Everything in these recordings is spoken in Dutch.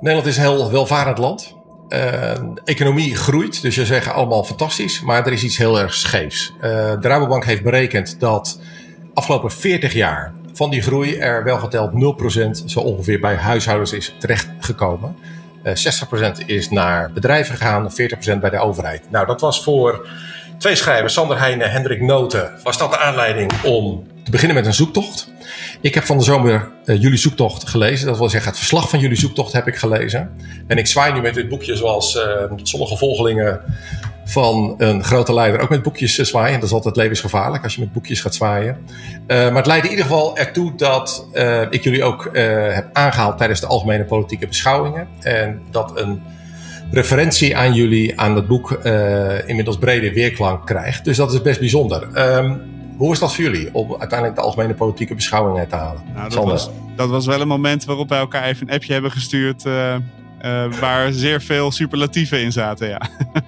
Nederland is een heel welvarend land. Uh, economie groeit, dus je zegt allemaal fantastisch, maar er is iets heel erg scheefs. Uh, de Rabobank heeft berekend dat afgelopen 40 jaar van die groei er wel geteld 0% zo ongeveer bij huishoudens is terechtgekomen. Uh, 60% is naar bedrijven gegaan, 40% bij de overheid. Nou, dat was voor twee schrijvers, Sander Heijnen en Hendrik Noten, was dat de aanleiding om te beginnen met een zoektocht. Ik heb van de zomer uh, jullie zoektocht gelezen. Dat wil zeggen, het verslag van jullie zoektocht heb ik gelezen. En ik zwaai nu met dit boekje zoals uh, sommige volgelingen van een grote leider ook met boekjes zwaaien. Dat is altijd levensgevaarlijk als je met boekjes gaat zwaaien. Maar het leidde in ieder geval ertoe dat ik jullie ook heb aangehaald tijdens de algemene politieke beschouwingen. En dat een referentie aan jullie aan het boek inmiddels brede weerklank krijgt. Dus dat is best bijzonder. Um, hoe is dat voor jullie om uiteindelijk de algemene politieke beschouwingen te halen? Nou, dat, was, dat, was, wel een moment waarop wij elkaar even een appje hebben gestuurd. Uh, uh, waar zeer veel superlatieven in zaten, ja.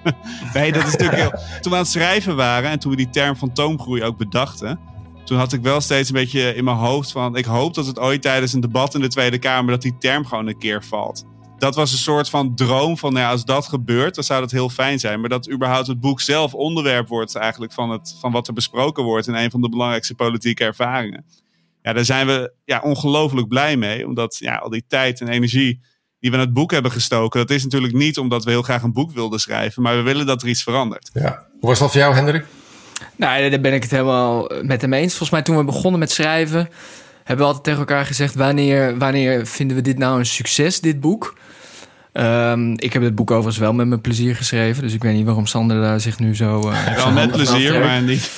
nee, dat is natuurlijk heel... Toen we aan het schrijven waren en toen we die term van toomgroei ook bedachten... toen had ik wel steeds een beetje in mijn hoofd van... ik hoop dat het ooit tijdens een debat in de Tweede Kamer... dat die term gewoon een keer valt dat was een soort van droom van, nou ja, als dat gebeurt, dan zou dat heel fijn zijn. Maar dat überhaupt het boek zelf onderwerp wordt eigenlijk van, het, van wat er besproken wordt in een van de belangrijkste politieke ervaringen. Ja, daar zijn we ja, ongelooflijk blij mee, omdat ja, al die tijd en energie die we in het boek hebben gestoken, dat is natuurlijk niet omdat we heel graag een boek wilden schrijven, maar we willen dat er iets verandert. Ja. Hoe was dat voor jou, Hendrik? Nou, daar ben ik het helemaal met hem eens. Volgens mij toen we begonnen met schrijven, hebben we altijd tegen elkaar gezegd: wanneer, wanneer vinden we dit nou een succes, dit boek? Um, ik heb het boek overigens wel met mijn plezier geschreven. Dus ik weet niet waarom Sander daar zich nu zo... Uh, wel met plezier, maar niet...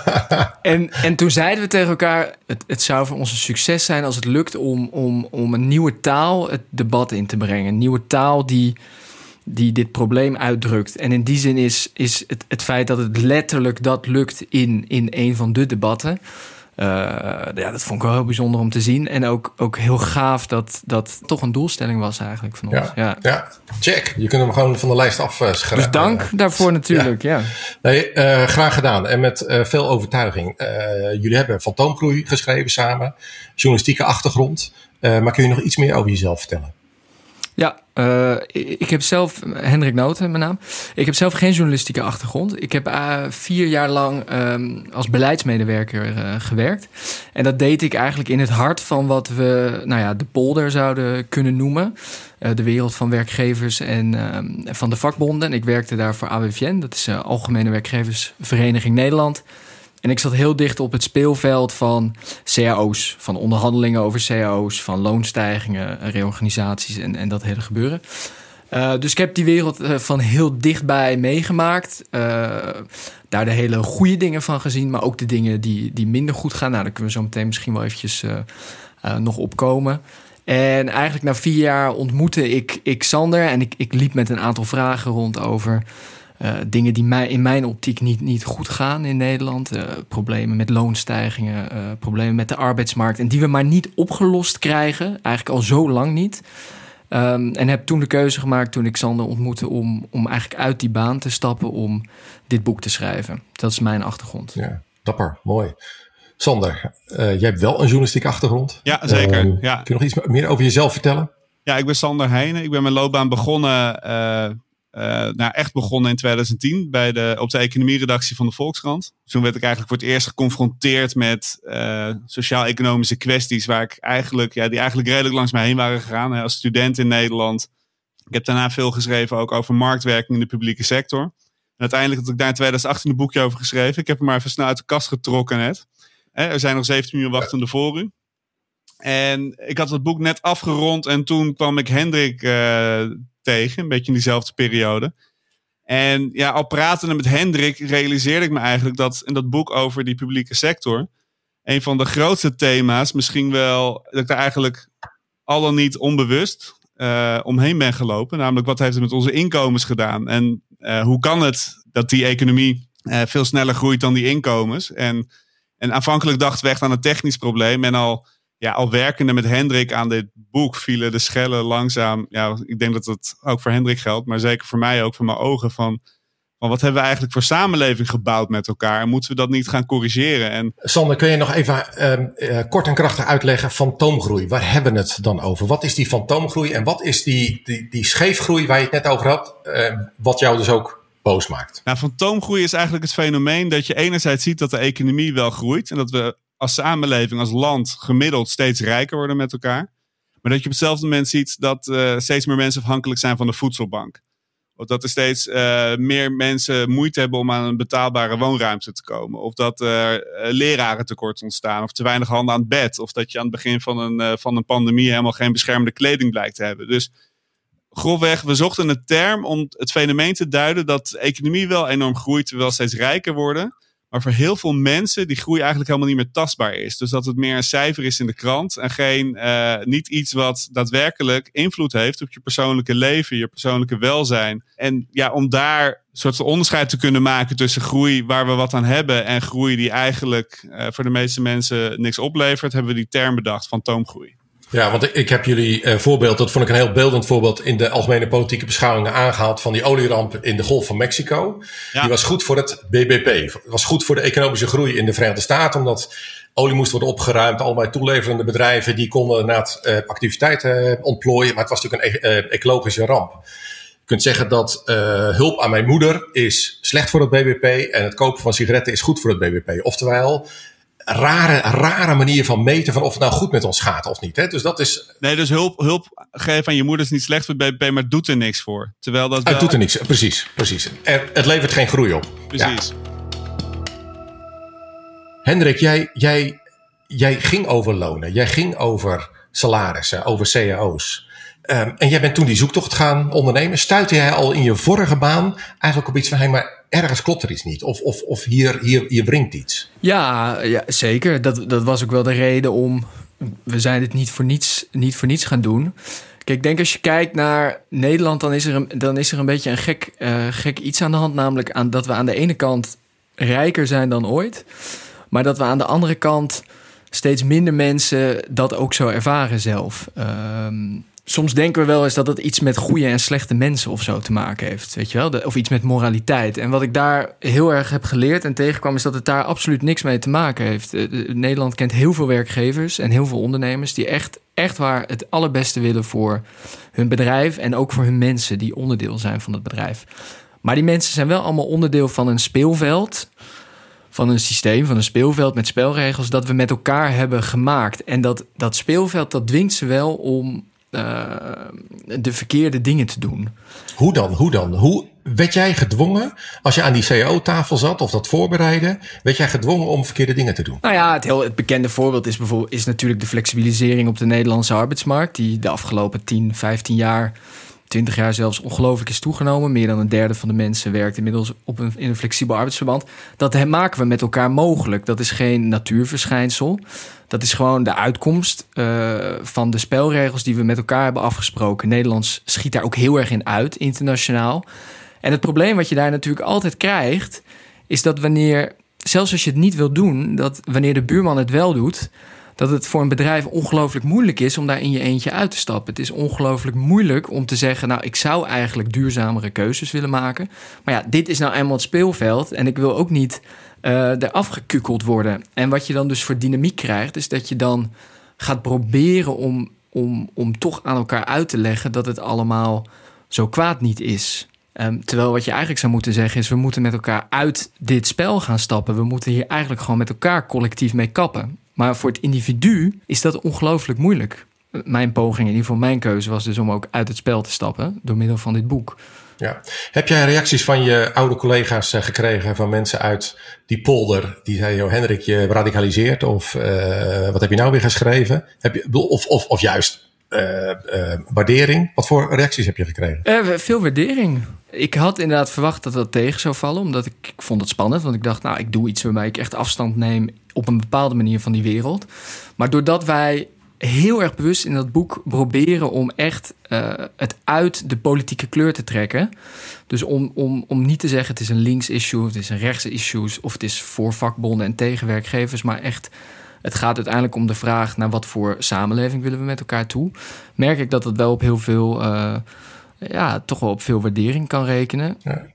en, en toen zeiden we tegen elkaar... Het, het zou voor ons een succes zijn als het lukt om, om, om een nieuwe taal het debat in te brengen. Een nieuwe taal die, die dit probleem uitdrukt. En in die zin is, is het, het feit dat het letterlijk dat lukt in, in een van de debatten... Uh, ja, dat vond ik wel heel bijzonder om te zien. En ook, ook heel gaaf dat dat toch een doelstelling was eigenlijk van ons. Ja, ja. check. Je kunt hem gewoon van de lijst afschrijven. Dus dank daarvoor natuurlijk, ja. Nee, uh, graag gedaan. En met veel overtuiging. jullie hebben Fantoomgroei geschreven samen. Journalistieke achtergrond. maar kun je nog iets meer over jezelf vertellen? Ja, uh, ik heb zelf, Hendrik Noten mijn naam. Ik heb zelf geen journalistieke achtergrond. Ik heb uh, vier jaar lang um, als beleidsmedewerker uh, gewerkt. En dat deed ik eigenlijk in het hart van wat we nou ja, de polder zouden kunnen noemen. de wereld van werkgevers en um, van de vakbonden. En ik werkte daar voor AWVN, dat is Algemene Werkgeversvereniging Nederland. En ik zat heel dicht op het speelveld van cao's, van onderhandelingen over cao's, van loonstijgingen, reorganisaties en, en dat hele gebeuren. Uh, dus ik heb die wereld uh, van heel dichtbij meegemaakt. Uh, daar de hele goede dingen van gezien, maar ook de dingen die, die minder goed gaan. Nou, daar kunnen we zo meteen misschien wel eventjes nog opkomen. En eigenlijk na vier jaar ontmoette ik, ik Sander en ik, ik liep met een aantal vragen rond over uh, dingen die mij, in mijn optiek niet, niet goed gaan in Nederland. Uh, problemen met loonstijgingen, uh, problemen met de arbeidsmarkt. En die we maar niet opgelost krijgen. Eigenlijk al zo lang niet. Um, en heb toen de keuze gemaakt toen ik Sander ontmoette om, om eigenlijk uit die baan te stappen om dit boek te schrijven. Dat is mijn achtergrond. Ja, dapper, mooi. Sander, jij hebt wel een journalistieke achtergrond. Ja, zeker. Ehm, ja. Kun je nog iets meer over jezelf vertellen? Ja, ik ben Sander Heijnen. Ik ben mijn loopbaan begonnen uh, nou, echt begonnen in 2010 bij de, op de economieredactie van de Volkskrant. Toen werd ik eigenlijk voor het eerst geconfronteerd met uh, sociaal-economische kwesties waar ik eigenlijk, ja, die eigenlijk redelijk langs mij heen waren gegaan hè, als student in Nederland. Ik heb daarna veel geschreven ook over marktwerking in de publieke sector. En uiteindelijk had ik daar in 2018 een boekje over geschreven. Ik heb hem maar even snel uit de kast getrokken net. Er zijn nog 17 uur wachtende voor u. En ik had het boek net afgerond en toen kwam ik Hendrik uh, tegen, een beetje in diezelfde periode. En ja, al pratende met Hendrik realiseerde ik me eigenlijk dat in dat boek over die publieke sector, een van de grootste thema's, misschien wel, dat ik daar eigenlijk al dan niet onbewust uh, omheen ben gelopen. Namelijk, wat heeft het met onze inkomens gedaan? En uh, hoe kan het dat die economie veel sneller groeit dan die inkomens? En, en aanvankelijk dachten we echt aan een technisch probleem. En al ja, al werkende met Hendrik aan dit boek vielen de schellen langzaam. Ja, ik denk dat het ook voor Hendrik geldt, maar zeker voor mij ook voor mijn ogen. Van van wat hebben we eigenlijk voor samenleving gebouwd met elkaar? En moeten we dat niet gaan corrigeren? En... Sander, kun je nog even uh, kort en krachtig uitleggen fantoomgroei? Waar hebben we het dan over? Wat is die fantoomgroei en wat is die, die, die scheefgroei waar je het net over had, uh, wat jou dus ook boos maakt? Nou, fantoomgroei is eigenlijk het fenomeen dat je enerzijds ziet dat de economie wel groeit en dat we als samenleving, als land gemiddeld steeds rijker worden met elkaar. Maar dat je op hetzelfde moment ziet dat uh, steeds meer mensen afhankelijk zijn van de voedselbank. Of dat er steeds uh, meer mensen moeite hebben om aan een betaalbare woonruimte te komen. Of dat er uh, leraren tekort ontstaan. Of te weinig handen aan het bed. Of dat je aan het begin van een, van een pandemie helemaal geen beschermende kleding blijkt te hebben. Dus grofweg, we zochten een term om het fenomeen te duiden dat de economie wel enorm groeit, terwijl steeds rijker worden. Maar voor heel veel mensen die groei eigenlijk helemaal niet meer tastbaar is. Dus dat het meer een cijfer is in de krant en geen, uh, niet iets wat daadwerkelijk invloed heeft op je persoonlijke leven, je persoonlijke welzijn. En ja, om daar een soort onderscheid te kunnen maken tussen groei waar we wat aan hebben en groei die eigenlijk uh, voor de meeste mensen niks oplevert, hebben we die term bedacht, fantoomgroei. Ja, want ik heb jullie uh, voorbeeld, dat vond ik een heel beeldend voorbeeld in de algemene politieke beschouwingen aangehaald van die olieramp in de Golf van Mexico. Ja. Die was goed voor het BBP. Het was goed voor de economische groei in de Verenigde Staten, omdat olie moest worden opgeruimd. Allemaal toeleverende bedrijven die konden inderdaad uh, activiteiten ontplooien, maar het was natuurlijk een uh, ecologische ramp. Je kunt zeggen dat hulp aan mijn moeder is slecht voor het BBP en het kopen van sigaretten is goed voor het BBP. Oftewel, rare, rare manier van meten van of het nou goed met ons gaat of niet. Hè? Dus dat is. Nee, dus hulp, hulp geven aan je moeder is niet slecht voor BBP, maar doet er niks voor. Terwijl dat. Wel... Het doet er niks, precies. precies. Er, het levert geen groei op. Precies. Ja. Hendrik, jij, jij, jij ging over lonen, jij ging over salarissen, over cao's. Um, en jij bent toen die zoektocht gaan ondernemen. Stuitte jij al in je vorige baan eigenlijk op iets van: hé, maar ergens klopt er iets niet. Of, of, of hier, hier, hier iets. Ja, ja, zeker. Dat, dat was ook wel de reden om. We zijn het niet voor niets, niet voor niets gaan doen. Kijk, ik denk als je kijkt naar Nederland, dan is er een, dan is er een beetje een gek, uh, gek iets aan de hand. Namelijk aan, dat we aan de ene kant rijker zijn dan ooit. Maar dat we aan de andere kant steeds minder mensen dat ook zo ervaren zelf. Um, soms denken we wel eens dat het iets met goede en slechte mensen of zo te maken heeft. Weet je wel? Of iets met moraliteit. En wat ik daar heel erg heb geleerd en tegenkwam, is dat het daar absoluut niks mee te maken heeft. Nederland kent heel veel werkgevers en heel veel ondernemers die echt, echt waar het allerbeste willen voor hun bedrijf en ook voor hun mensen die onderdeel zijn van het bedrijf. Maar die mensen zijn wel allemaal onderdeel van een speelveld van een systeem, van een speelveld met spelregels dat we met elkaar hebben gemaakt. En dat, dat speelveld dat dwingt ze wel om uh, de verkeerde dingen te doen. Hoe dan? Hoe dan? Hoe werd jij gedwongen, als je aan die CEO-tafel zat of dat voorbereiden, werd jij gedwongen om verkeerde dingen te doen? Nou ja, het, heel, het bekende voorbeeld is, bijvoorbeeld, is natuurlijk de flexibilisering op de Nederlandse arbeidsmarkt, die de afgelopen 10, 15 jaar 20 jaar zelfs ongelooflijk is toegenomen. Meer dan een derde van de mensen werkt inmiddels op een, in een flexibel arbeidsverband. Dat maken we met elkaar mogelijk. Dat is geen natuurverschijnsel. Dat is gewoon de uitkomst uh, van de spelregels die we met elkaar hebben afgesproken. Nederlands schiet daar ook heel erg in uit, internationaal. En het probleem wat je daar natuurlijk altijd krijgt, is dat wanneer, zelfs als je het niet wil doen, dat wanneer de buurman het wel doet, dat het voor een bedrijf ongelooflijk moeilijk is om daar in je eentje uit te stappen. Het is ongelooflijk moeilijk om te zeggen, nou, ik zou eigenlijk duurzamere keuzes willen maken. Maar ja, dit is nou eenmaal het speelveld en ik wil ook niet uh, eraf gekukeld worden. En wat je dan dus voor dynamiek krijgt, is dat je dan gaat proberen om, om, om toch aan elkaar uit te leggen dat het allemaal zo kwaad niet is. Um, terwijl wat je eigenlijk zou moeten zeggen is: we moeten met elkaar uit dit spel gaan stappen. We moeten hier eigenlijk gewoon met elkaar collectief mee kappen. Maar voor het individu is dat ongelooflijk moeilijk. Mijn poging, in ieder geval mijn keuze, was dus om ook uit het spel te stappen door middel van dit boek. Ja. Heb jij reacties van je oude collega's uh, gekregen van mensen uit die polder? Die zeiden, Hendrik, je radicaliseert. Of uh, wat heb je nou weer geschreven? Heb je, of, of, of juist uh, waardering. Wat voor reacties heb je gekregen? veel waardering. Ik had inderdaad verwacht dat dat tegen zou vallen. Omdat ik, ik vond het spannend. Want ik dacht, nou, ik doe iets waarbij ik echt afstand neem op een bepaalde manier van die wereld. Maar doordat wij heel erg bewust in dat boek proberen om echt het uit de politieke kleur te trekken. Dus om, om, om niet te zeggen het is een links issue, het is een rechts issue, of het is voor vakbonden en tegen werkgevers, maar echt. Het gaat uiteindelijk om de vraag naar wat voor samenleving willen we met elkaar toe. Merk ik dat dat wel op heel veel uh, ja, toch wel op veel waardering kan rekenen. Ja.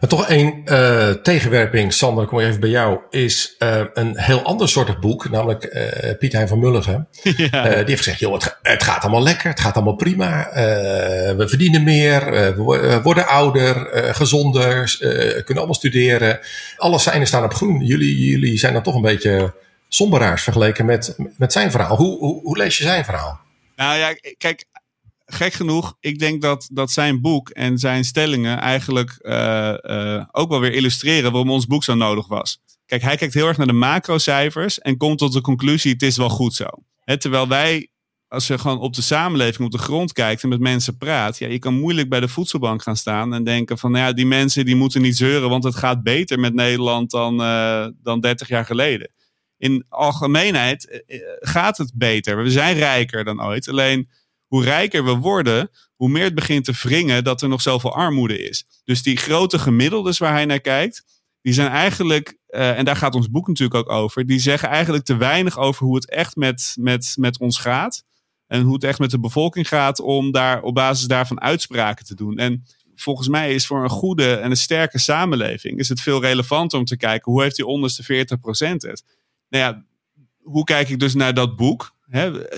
Maar toch één uh, tegenwerping, Sander, kom ik even bij jou, is uh, een heel ander soort boek, namelijk uh, Piet Hein van Mulligen. Ja. die heeft gezegd, joh, het, het, gaat allemaal lekker, het gaat allemaal prima, we verdienen meer, we worden ouder, gezonder, kunnen allemaal studeren. Alle seinen staan op groen. Jullie, jullie zijn dan toch een beetje somberaars vergeleken met, met zijn verhaal. Hoe, hoe, hoe lees je zijn verhaal? Nou ja, kijk, gek genoeg, ik denk dat, dat zijn boek en zijn stellingen eigenlijk uh, uh, ook wel weer illustreren waarom ons boek zo nodig was. Kijk, hij kijkt heel erg naar de macrocijfers en komt tot de conclusie: het is wel goed zo. terwijl wij, als je gewoon op de samenleving, op de grond kijkt en met mensen praat, ja, je kan moeilijk bij de voedselbank gaan staan en denken van, nou ja, die mensen die moeten niet zeuren, want het gaat beter met Nederland dan, uh, dan 30 jaar geleden. In algemeenheid gaat het beter. We zijn rijker dan ooit. Alleen hoe rijker we worden, hoe meer het begint te wringen dat er nog zoveel armoede is. Dus die grote gemiddeldes waar hij naar kijkt, die zijn eigenlijk, uh, en daar gaat ons boek natuurlijk ook over, die zeggen eigenlijk te weinig over hoe het echt met, met, met ons gaat. En hoe het echt met de bevolking gaat om daar op basis daarvan uitspraken te doen. En volgens mij is voor een goede en een sterke samenleving is het veel relevanter om te kijken hoe heeft die onderste 40% het. Nou ja, hoe kijk ik dus naar dat boek?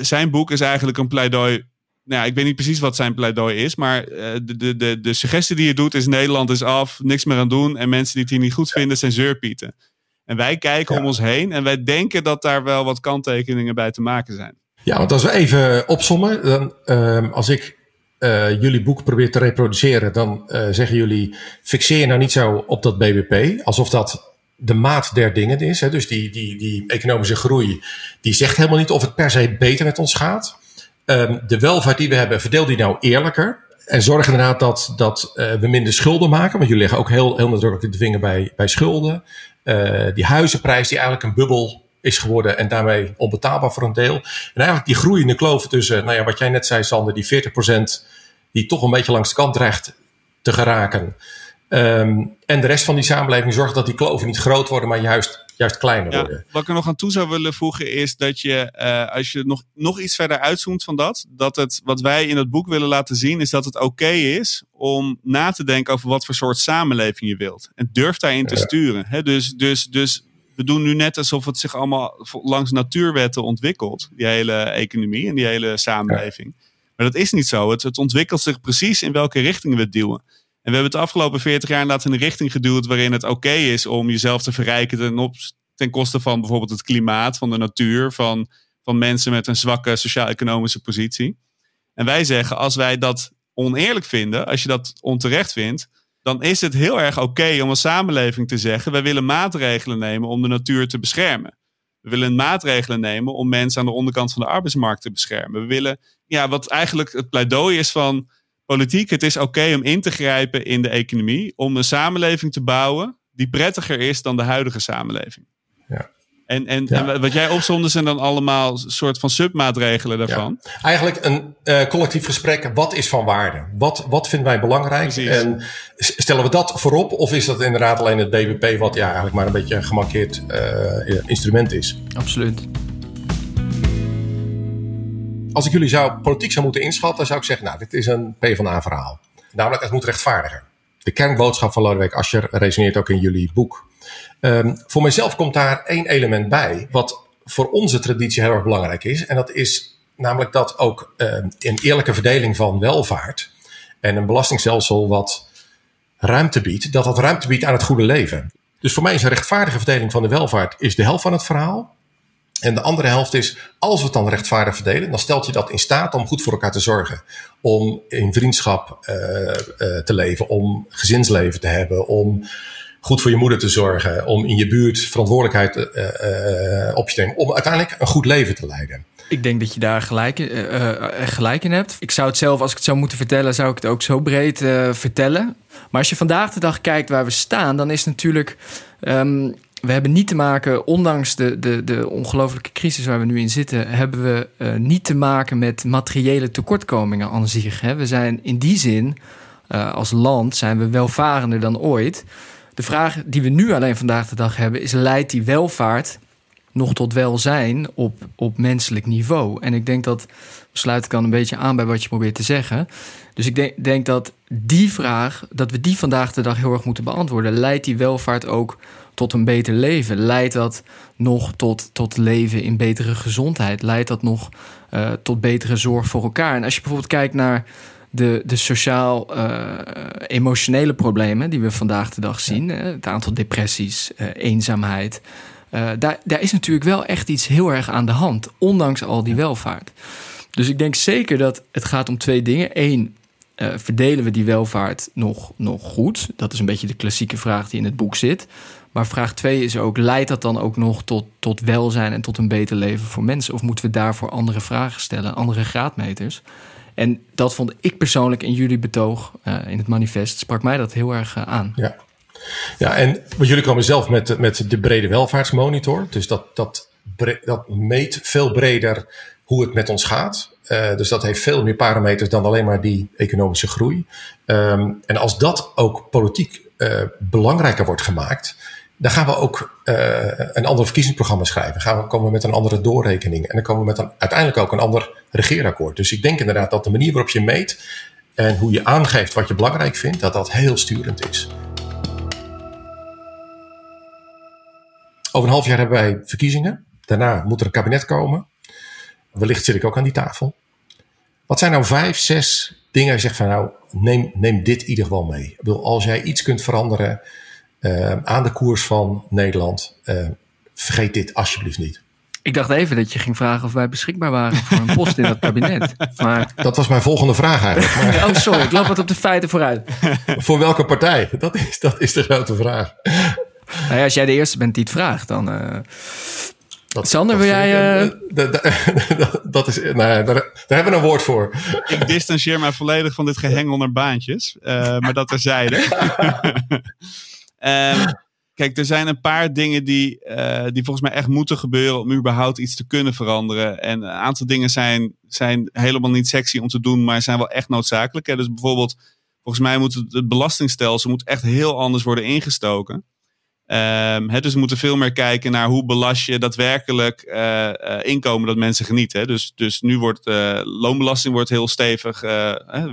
zijn boek is eigenlijk een pleidooi nou ja, ik weet niet precies wat zijn pleidooi is, maar uh, de, de, de suggestie die je doet is Nederland is af, niks meer aan doen en mensen die het hier niet goed vinden zijn zeurpieten. En wij kijken om ons heen en wij denken dat daar wel wat kanttekeningen bij te maken zijn. Ja, want als we even opsommen, dan uh, als ik uh, jullie boek probeer te reproduceren, dan uh, zeggen jullie fixeer nou niet zo op dat BBP, alsof dat de maat der dingen is. Hè? Dus die, die, die economische groei, die zegt helemaal niet of het per se beter met ons gaat. Um, de welvaart die we hebben, verdeel die nou eerlijker. En zorg inderdaad dat, dat uh, we minder schulden maken. Want jullie leggen ook heel, heel nadrukkelijk de vinger bij, bij schulden. Uh, die huizenprijs die eigenlijk een bubbel is geworden en daarmee onbetaalbaar voor een deel. En eigenlijk die groeiende kloof tussen, nou ja, wat jij net zei Sander, die 40% die toch een beetje langs de kant dreigt te geraken. Um, en de rest van die samenleving zorgt dat die kloven niet groot worden, maar juist juist kleiner worden. Wat ik er nog aan toe zou willen voegen is dat je, uh, als je nog, nog iets verder uitzoomt van dat, dat het, wat wij in het boek willen laten zien, is dat het oké is om na te denken over wat voor soort samenleving je wilt. En durf daarin te sturen. Dus, dus, dus we doen nu net alsof het zich allemaal langs natuurwetten ontwikkelt, die hele economie en die hele samenleving. Maar dat is niet zo. Het, het ontwikkelt zich precies in welke richting we het duwen. We hebben het afgelopen 40 jaar laten in een richting geduwd waarin het oké is om jezelf te verrijken ten, op, ten koste van bijvoorbeeld het klimaat, van de natuur, van, van mensen met een zwakke sociaal-economische positie. En wij zeggen, als wij dat oneerlijk vinden, als je dat onterecht vindt, dan is het heel erg oké om een samenleving te zeggen: wij willen maatregelen nemen om de natuur te beschermen. We willen maatregelen nemen om mensen aan de onderkant van de arbeidsmarkt te beschermen. We willen, ja, wat eigenlijk het pleidooi is van politiek, het is oké om in te grijpen in de economie, om een samenleving te bouwen die prettiger is dan de huidige samenleving. Ja. En, en, en, wat jij opzonde zijn dan allemaal soort van submaatregelen daarvan. Ja. Eigenlijk een uh, collectief gesprek. Wat is van waarde? Wat, wat vinden wij belangrijk? Precies. En stellen we dat voorop? Of is dat inderdaad alleen het BBP wat ja, eigenlijk maar een beetje een gemarkeerd uh, instrument is? Absoluut als ik jullie zou, politiek zou moeten inschatten, zou ik zeggen, nou, dit is een PvdA-verhaal. Namelijk, het moet rechtvaardiger. De kernboodschap van Lodewijk Asscher resoneert ook in jullie boek. Um, voor mijzelf komt daar één element bij, wat voor onze traditie heel erg belangrijk is. En dat is namelijk dat ook um, een eerlijke verdeling van welvaart en een belastingstelsel wat ruimte biedt, dat dat ruimte biedt aan het goede leven. Dus voor mij is een rechtvaardige verdeling van de welvaart is de helft van het verhaal. En de andere helft is, als we het dan rechtvaardig verdelen, dan stelt je dat in staat om goed voor elkaar te zorgen. Om in vriendschap uh, uh, te leven, om gezinsleven te hebben, om goed voor je moeder te zorgen, om in je buurt verantwoordelijkheid uh, op je te nemen, om uiteindelijk een goed leven te leiden. Ik denk dat je daar gelijk, in hebt. Ik zou het zelf, als ik het zou moeten vertellen, zou ik het ook zo breed vertellen. Maar als je vandaag de dag kijkt waar we staan, dan is natuurlijk. Um, we hebben niet te maken, ondanks de, de, de ongelofelijke crisis waar we nu in zitten, hebben we uh, niet te maken met materiële tekortkomingen aan zich. Hè. We zijn in die zin, uh, als land, zijn we welvarender dan ooit. De vraag die we nu alleen vandaag de dag hebben, is: leidt die welvaart nog tot welzijn op, op menselijk niveau. En ik denk dat, sluit ik dan een beetje aan bij wat je probeert te zeggen. Dus ik denk, denk dat die vraag, dat we die vandaag de dag heel erg moeten beantwoorden. Leidt die welvaart ook tot een beter leven? Leidt dat nog tot, tot leven in betere gezondheid? Leidt dat nog uh, tot betere zorg voor elkaar? En als je bijvoorbeeld kijkt naar de, de sociaal-emotionele problemen die we vandaag de dag zien, het aantal depressies, uh, eenzaamheid. Daar, daar is natuurlijk wel echt iets heel erg aan de hand, ondanks al die welvaart. Dus ik denk zeker dat het gaat om twee dingen. Eén, uh, verdelen we die welvaart nog, nog goed? Dat is een beetje de klassieke vraag die in het boek zit. Maar vraag twee is ook: leidt dat dan ook nog tot, tot welzijn en tot een beter leven voor mensen? Of moeten we daarvoor andere vragen stellen, andere graadmeters? En dat vond ik persoonlijk in jullie betoog uh, in het manifest, sprak mij dat heel erg uh, aan. Ja. Ja, en jullie komen zelf met, met de brede welvaartsmonitor. Dus dat, dat, dat meet veel breder hoe het met ons gaat. Uh, dus dat heeft veel meer parameters dan alleen maar die economische groei. Um, en als dat ook politiek belangrijker wordt gemaakt, dan gaan we ook uh, een ander verkiezingsprogramma schrijven. Gaan we komen met een andere doorrekening. En dan komen we met een, uiteindelijk ook een ander regeerakkoord. Dus ik denk inderdaad dat de manier waarop je meet en hoe je aangeeft wat je belangrijk vindt, dat dat heel sturend is. Over een half jaar hebben wij verkiezingen. Daarna moet er een kabinet komen. Wellicht zit ik ook aan die tafel. Wat zijn nou vijf, zes dingen je zegt van nou, neem, neem dit in ieder geval mee. Ik bedoel, als jij iets kunt veranderen uh, aan de koers van Nederland, uh, vergeet dit alsjeblieft niet. Ik dacht even dat je ging vragen of wij beschikbaar waren voor een post in dat kabinet. Maar... Dat was mijn volgende vraag eigenlijk. Maar... oh, sorry, ik loop wat op de feiten vooruit. voor welke partij? Dat is, dat is de grote vraag. Nou ja, als jij de eerste bent die het vraagt, dan. Uh... Dat, Sander, wil jij. Uh... Dat, is. Nou, daar, daar, hebben we een woord voor. Ik distancieer mij volledig van dit gehengel naar baantjes. Uh, maar dat terzijde. um, kijk, er zijn een paar dingen die, uh, die volgens mij echt moeten gebeuren om überhaupt iets te kunnen veranderen. En een aantal dingen zijn, zijn helemaal niet sexy om te doen, maar zijn wel echt noodzakelijk. Hè? Dus bijvoorbeeld, volgens mij moet het, belastingstelsel moet echt heel anders worden ingestoken. Um, dus we moeten veel meer kijken naar hoe belast je daadwerkelijk uh, uh, inkomen dat mensen genieten. Dus, dus nu wordt loonbelasting wordt heel stevig,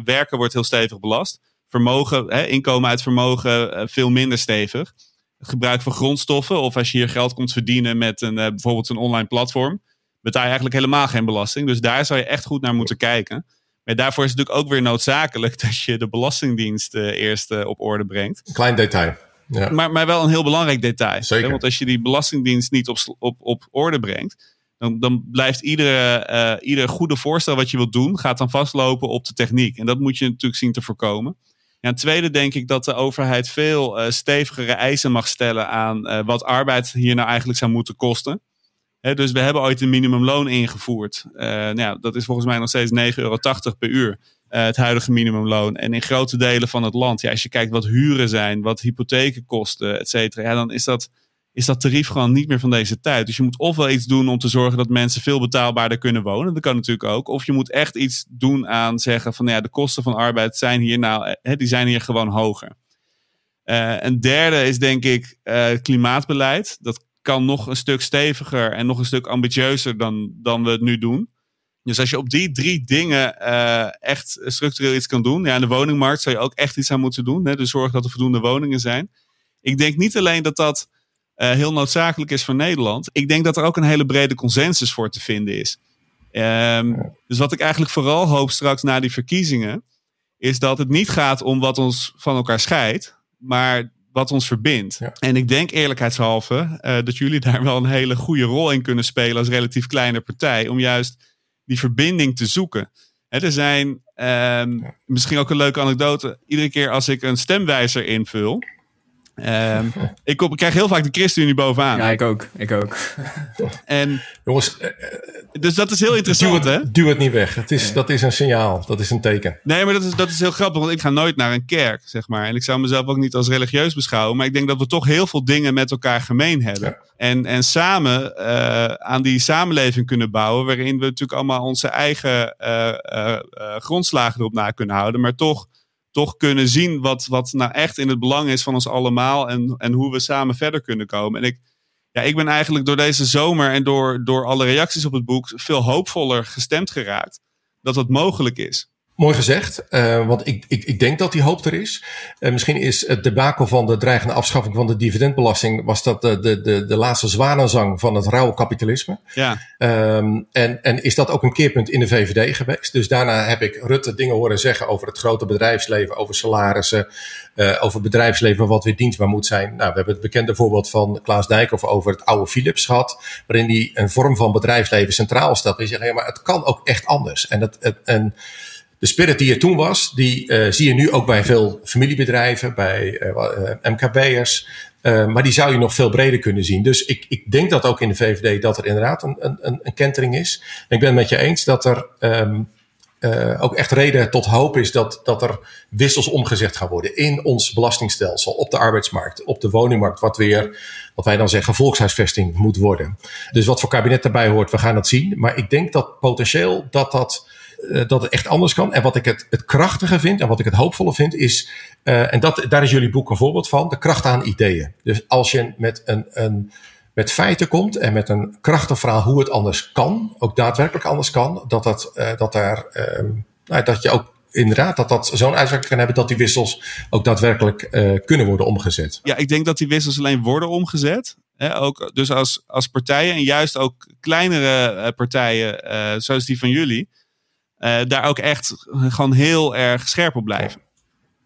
werken wordt heel stevig belast. Vermogen, inkomen uit vermogen veel minder stevig. Het gebruik van grondstoffen of als je hier geld komt verdienen met een, bijvoorbeeld een online platform, betaal je eigenlijk helemaal geen belasting. Dus daar zou je echt goed naar moeten kijken. Maar daarvoor is het natuurlijk ook weer noodzakelijk dat je de Belastingdienst eerst op orde brengt. Klein detail. Ja. Maar, maar wel een heel belangrijk detail. Zeker. Want als je die belastingdienst niet op, op, op orde brengt, dan, dan blijft iedere, uh, ieder goede voorstel wat je wilt doen, gaat dan vastlopen op de techniek. En dat moet je natuurlijk zien te voorkomen. Ja, ten tweede denk ik dat de overheid veel uh, stevigere eisen mag stellen aan uh, wat arbeid hier nou eigenlijk zou moeten kosten. Dus we hebben ooit een minimumloon ingevoerd. nou ja, dat is volgens mij nog steeds 9,80 euro per uur. Het huidige minimumloon. En in grote delen van het land, ja, als je kijkt wat huren zijn, wat hypotheken kosten, et cetera, ja, dan is dat, is dat tarief gewoon niet meer van deze tijd. Dus je moet ofwel iets doen om te zorgen dat mensen veel betaalbaarder kunnen wonen. Dat kan natuurlijk ook. Of je moet echt iets doen aan zeggen van ja, de kosten van arbeid zijn hier nou, hè, die zijn hier gewoon hoger. Uh, een derde is denk ik uh, klimaatbeleid. Dat kan nog een stuk steviger en nog een stuk ambitieuzer dan, dan we het nu doen. Dus als je op die drie dingen echt structureel iets kan doen. Ja, in de woningmarkt zou je ook echt iets aan moeten doen. Hè? Dus zorg dat er voldoende woningen zijn. Ik denk niet alleen dat dat uh, heel noodzakelijk is voor Nederland. Ik denk dat er ook een hele brede consensus voor te vinden is. Um, dus wat ik eigenlijk vooral hoop straks na die verkiezingen. Is dat het niet gaat om wat ons van elkaar scheidt. Maar wat ons verbindt. Ja. En ik denk eerlijkheidshalve uh, dat jullie daar wel een hele goede rol in kunnen spelen als relatief kleine partij. Om juist die verbinding te zoeken. er zijn um, misschien ook een leuke anekdote. Iedere keer als ik een stemwijzer invul. Um, ik, kom, ik, krijg heel vaak de ChristenUnie bovenaan. Ja, ik ook. Ik ook. En, Jongens, dus dat is heel interessant, duw hè? Duw het niet weg. Het is, dat is een signaal. Dat is een teken. Nee, maar dat is, dat is heel grappig. Want ik ga nooit naar een kerk, zeg maar. En ik zou mezelf ook niet als religieus beschouwen. Maar ik denk dat we toch heel veel dingen met elkaar gemeen hebben. Ja. En, en samen uh, aan die samenleving kunnen bouwen. Waarin we natuurlijk allemaal onze eigen uh, uh, grondslagen erop na kunnen houden. Maar toch toch kunnen zien wat, wat nou echt in het belang is van ons allemaal en, en hoe we samen verder kunnen komen. En ik, ja, ik ben eigenlijk door deze zomer en door, door alle reacties op het boek veel hoopvoller gestemd geraakt dat het mogelijk is. Mooi gezegd, uh, want ik, ik, ik denk dat die hoop er is. Uh, misschien is het debakel van de dreigende afschaffing van de dividendbelasting... was dat de, de, de, de laatste zwanenzang van het rauwe kapitalisme. Ja. Um, en, en is dat ook een keerpunt in de VVD geweest. Dus daarna heb ik Rutte dingen horen zeggen over het grote bedrijfsleven... over salarissen, uh, over bedrijfsleven wat weer dienstbaar moet zijn. Nou, we hebben het bekende voorbeeld van Klaas Dijkhoff over het oude Philips gehad... waarin die een vorm van bedrijfsleven centraal staat. En zeggen, ja, maar het kan ook echt anders. En, dat, het, en de spirit die er toen was, die uh, zie je nu ook bij veel familiebedrijven, bij uh, uh, MKB'ers. maar die zou je nog veel breder kunnen zien. Dus ik, ik denk dat ook in de VVD dat er inderdaad een, een, een kentering is. Ik ben het met je eens dat er um, ook echt reden tot hoop is dat, dat er wissels omgezet gaan worden in ons belastingstelsel, op de arbeidsmarkt, op de woningmarkt, wat weer, wat wij dan zeggen, volkshuisvesting moet worden. Dus wat voor kabinet daarbij hoort, we gaan dat zien. Maar ik denk dat potentieel dat dat dat het echt anders kan. En wat ik het, het krachtige vind en wat ik het hoopvolle vind is, uh, en dat, daar is jullie boek een voorbeeld van, de kracht aan ideeën. Dus als je met, een, een, met feiten komt en met een krachtig verhaal hoe het anders kan, ook daadwerkelijk anders kan, dat, dat, uh, dat, daar, nou, dat je ook inderdaad dat dat zo'n uitwerking kan hebben dat die wissels ook daadwerkelijk kunnen worden omgezet. Ja, ik denk dat die wissels alleen worden omgezet. Hè, ook, dus als, als partijen en juist ook kleinere partijen, zoals die van jullie, uh, daar ook echt gewoon heel erg scherp op blijven.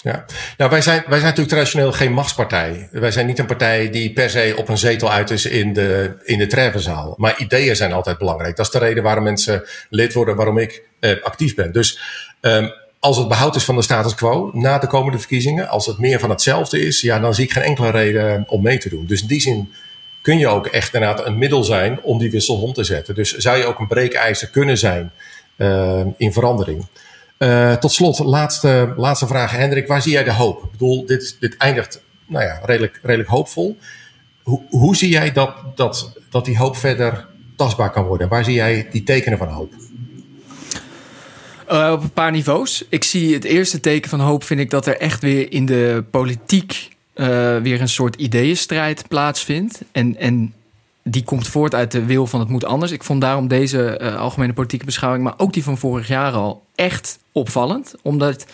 Ja, nou wij zijn, wij zijn natuurlijk traditioneel geen machtspartij. Wij zijn niet een partij die per se op een zetel uit is in de, in de treffenzaal. Maar ideeën zijn altijd belangrijk. Dat is de reden waarom mensen lid worden, waarom ik eh, actief ben. Dus um, als het behoud is van de status quo na de komende verkiezingen, als het meer van hetzelfde is, ja, dan zie ik geen enkele reden om mee te doen. Dus in die zin kun je ook echt inderdaad een middel zijn om die wissel om te zetten. Dus zou je ook een breekijzer kunnen zijn in verandering. Uh, tot slot, laatste, laatste vraag. Hendrik, waar zie jij de hoop? Ik bedoel, dit, dit eindigt nou ja, redelijk, redelijk hoopvol. Hoe, hoe zie jij dat, dat, dat die hoop verder tastbaar kan worden? Waar zie jij die tekenen van hoop? Uh, op een paar niveaus. Ik zie het eerste teken van hoop, vind ik dat er echt weer in de politiek weer een soort ideeënstrijd plaatsvindt. En, en die komt voort uit de wil van het moet anders. Ik vond daarom deze uh, algemene politieke beschouwing, maar ook die van vorig jaar al, echt opvallend. Omdat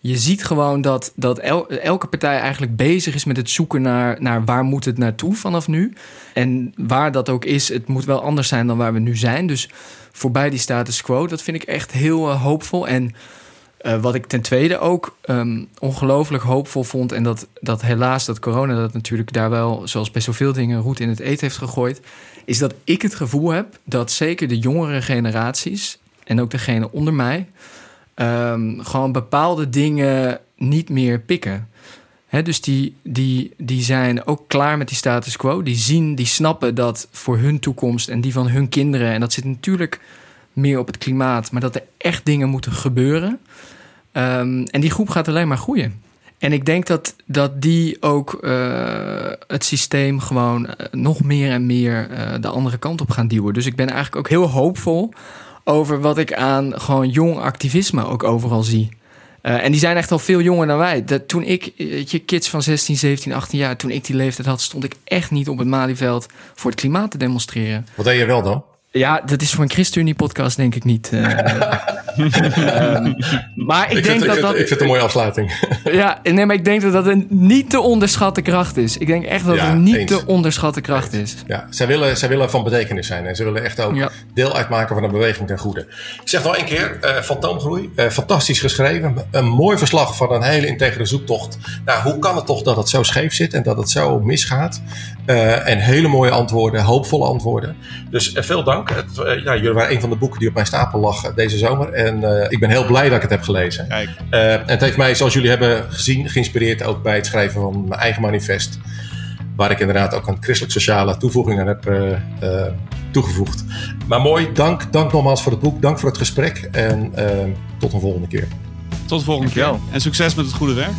je ziet gewoon dat, dat el, elke partij eigenlijk bezig is met het zoeken naar, naar waar moet het naartoe vanaf nu. En waar dat ook is, het moet wel anders zijn dan waar we nu zijn. Dus voorbij die status quo, dat vind ik echt heel uh, hoopvol. En uh, wat ik ten tweede ook um, ongelooflijk hoopvol vond, en dat, dat helaas dat corona dat natuurlijk daar wel, zoals bij zoveel dingen, roet in het eten heeft gegooid, is dat ik het gevoel heb dat zeker de jongere generaties en ook degene onder mij um, gewoon bepaalde dingen niet meer pikken. Dus die, die, die zijn ook klaar met die status quo. Die zien, die snappen dat voor hun toekomst en die van hun kinderen, en dat zit natuurlijk meer op het klimaat, maar dat er echt dingen moeten gebeuren. Um, en die groep gaat alleen maar groeien. En ik denk dat, dat die ook uh, het systeem gewoon nog meer en meer uh, de andere kant op gaan duwen. Dus ik ben eigenlijk ook heel hoopvol over wat ik aan gewoon jong activisme ook overal zie. En die zijn echt al veel jonger dan wij. Toen ik, je, kids van 16, 17, 18 jaar, toen ik die leeftijd had, stond ik echt niet op het Malieveld voor het klimaat te demonstreren. Wat deed je wel dan? Ja, dat is voor een ChristenUnie-podcast denk ik niet. Uh, um, maar ik, ik denk vind, dat ik, dat... Ik vind het een mooie afsluiting. ja, nee, maar ik denk dat dat een niet te onderschatte kracht is. Ik denk echt dat ja, het een niet eens. te onderschatte kracht eens. is. Ja, zij willen, zij willen van betekenis zijn. En ze willen echt ook ja. deel uitmaken van een beweging ten goede. Ik zeg nog één keer, uh, fantoomgroei. Uh, fantastisch geschreven. Een mooi verslag van een hele integere zoektocht. Nou, hoe kan het toch dat het zo scheef zit en dat het zo misgaat? En hele mooie antwoorden, hoopvolle antwoorden. Dus veel dank. Het, ja, jullie waren een van de boeken die op mijn stapel lag deze zomer. En uh, ik ben heel blij dat ik het heb gelezen. Kijk. Uh, en het heeft mij, zoals jullie hebben gezien, geïnspireerd ook bij het schrijven van mijn eigen manifest. Waar ik inderdaad ook een christelijk-sociale toevoeging aan heb uh, toegevoegd. Maar mooi, dank, dank nogmaals voor het boek. Dank voor het gesprek. En tot een volgende keer. Tot de volgende keer. En succes met het goede werk.